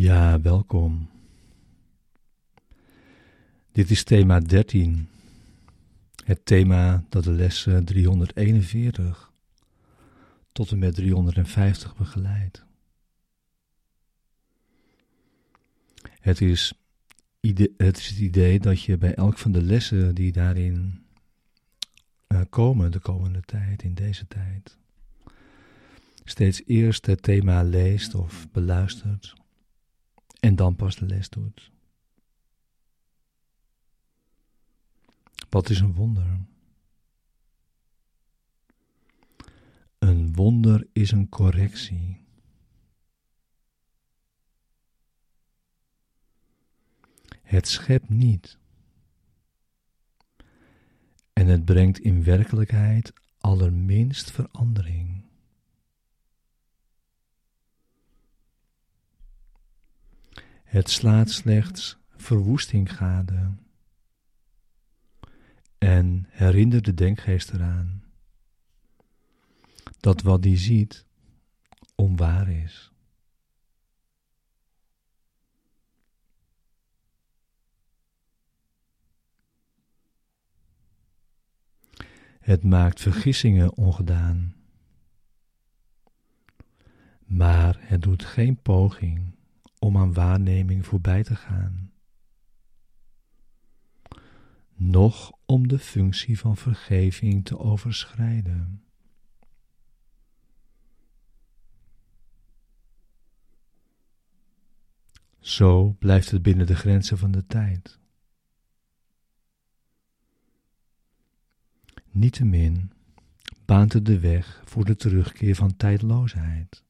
Ja, welkom. Dit is thema 13. Het thema dat de lessen 341 tot en met 350 begeleidt. Het is, het is het idee dat je bij elk van de lessen die daarin uh, komen de komende tijd, in deze tijd, steeds eerst het thema leest of beluistert en dan pas de les doet. Wat is een wonder? Een wonder is een correctie. Het schept niet. En het brengt in werkelijkheid allerminst verandering. Het slaat slechts verwoesting gade en herinnert de denkgeest eraan dat wat die ziet onwaar is. Het maakt vergissingen ongedaan, maar het doet geen poging om aan waarneming voorbij te gaan, noch om de functie van vergeving te overschrijden. Zo blijft het binnen de grenzen van de tijd. Niettemin baant het de weg voor de terugkeer van tijdloosheid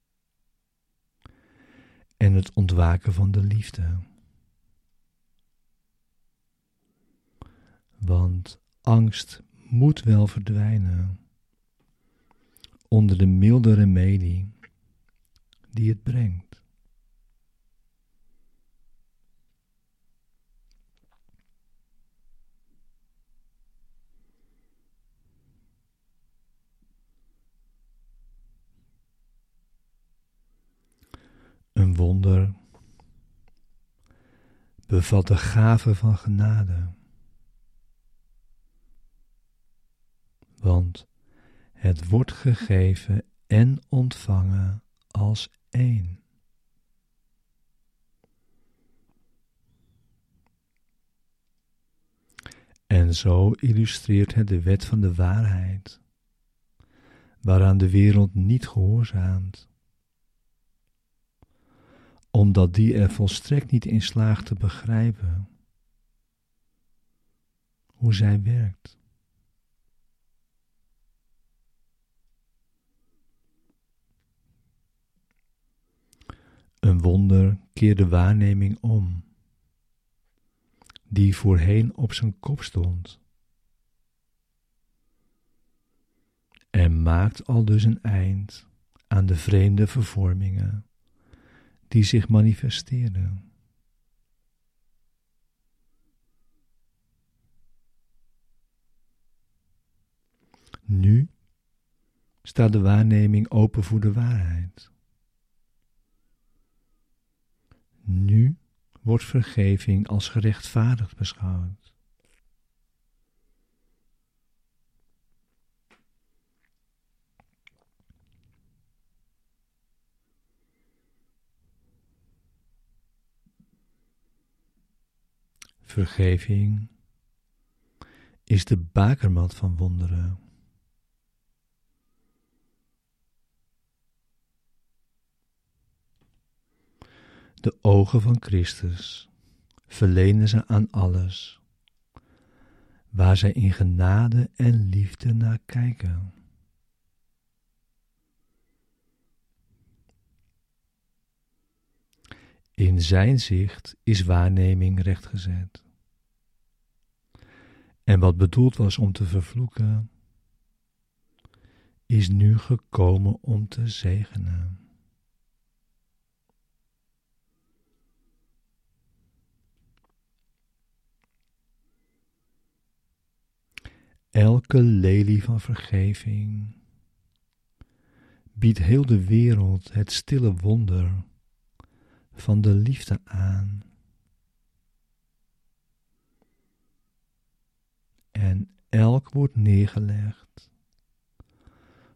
en het ontwaken van de liefde. Want angst moet wel verdwijnen onder de milde remedie die het brengt. Wonder bevat de gave van genade. Want het wordt gegeven en ontvangen als één. En zo illustreert het de wet van de waarheid, waaraan de wereld niet gehoorzaamt omdat die er volstrekt niet in slaagt te begrijpen hoe zij werkt. Een wonder keert de waarneming om, die voorheen op zijn kop stond, en maakt al dus een eind aan de vreemde vervormingen die zich manifesteerden. Nu staat de waarneming open voor de waarheid. Nu wordt vergeving als gerechtvaardigd beschouwd. Vergeving is de bakermat van wonderen. De ogen van Christus verlenen ze aan alles, waar zij in genade en liefde naar kijken. In zijn zicht is waarneming rechtgezet. En wat bedoeld was om te vervloeken, is nu gekomen om te zegenen. Elke lelie van vergeving biedt heel de wereld het stille wonder van de liefde aan. En elk wordt neergelegd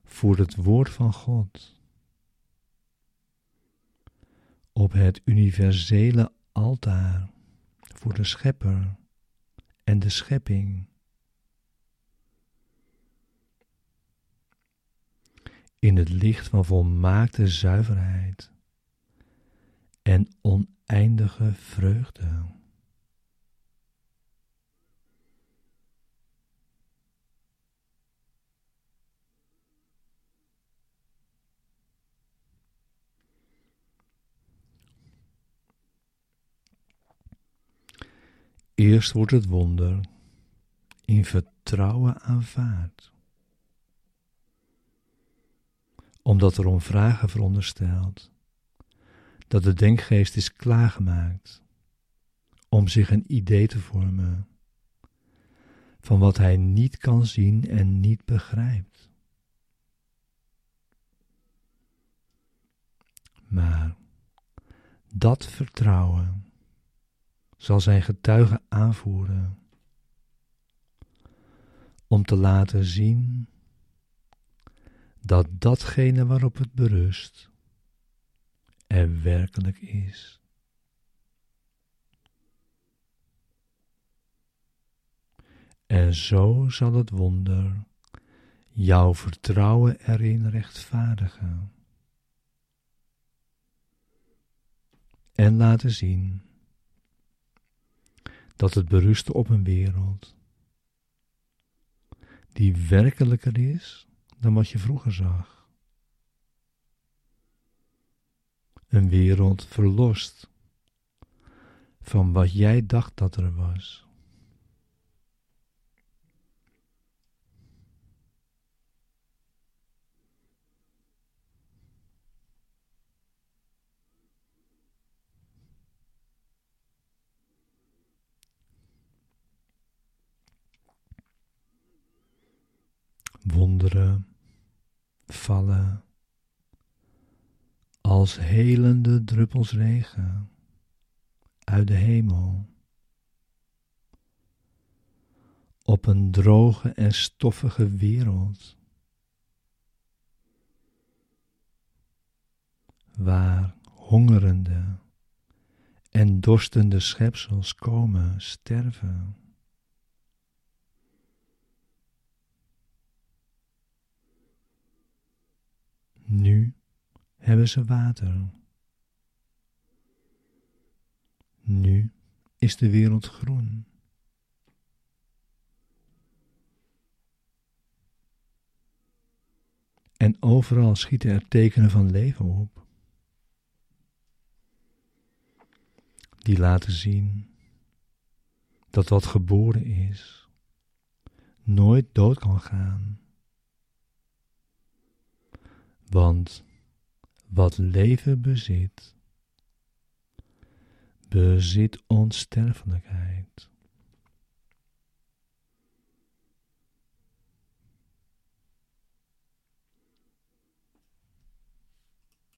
voor het woord van God op het universele altaar voor de Schepper en de schepping. In het licht van volmaakte zuiverheid en oneindige vreugde. Eerst wordt het wonder in vertrouwen aanvaard, omdat er om vragen verondersteld dat de denkgeest is klaargemaakt om zich een idee te vormen van wat hij niet kan zien en niet begrijpt. Maar dat vertrouwen zal zijn getuigen aanvoeren om te laten zien dat datgene waarop het berust er werkelijk is. En zo zal het wonder jouw vertrouwen erin rechtvaardigen en laten zien dat het berust op een wereld die werkelijker is dan wat je vroeger zag. Een wereld verlost van wat jij dacht dat er was. wonderen vallen als helende druppels regen uit de hemel op een droge en stoffige wereld waar hongerende en dorstende schepsels komen sterven. Nu hebben ze water. Nu is de wereld groen. En overal schieten er tekenen van leven op. Die laten zien dat wat geboren is nooit dood kan gaan. Want wat leven bezit, bezit onsterfelijkheid.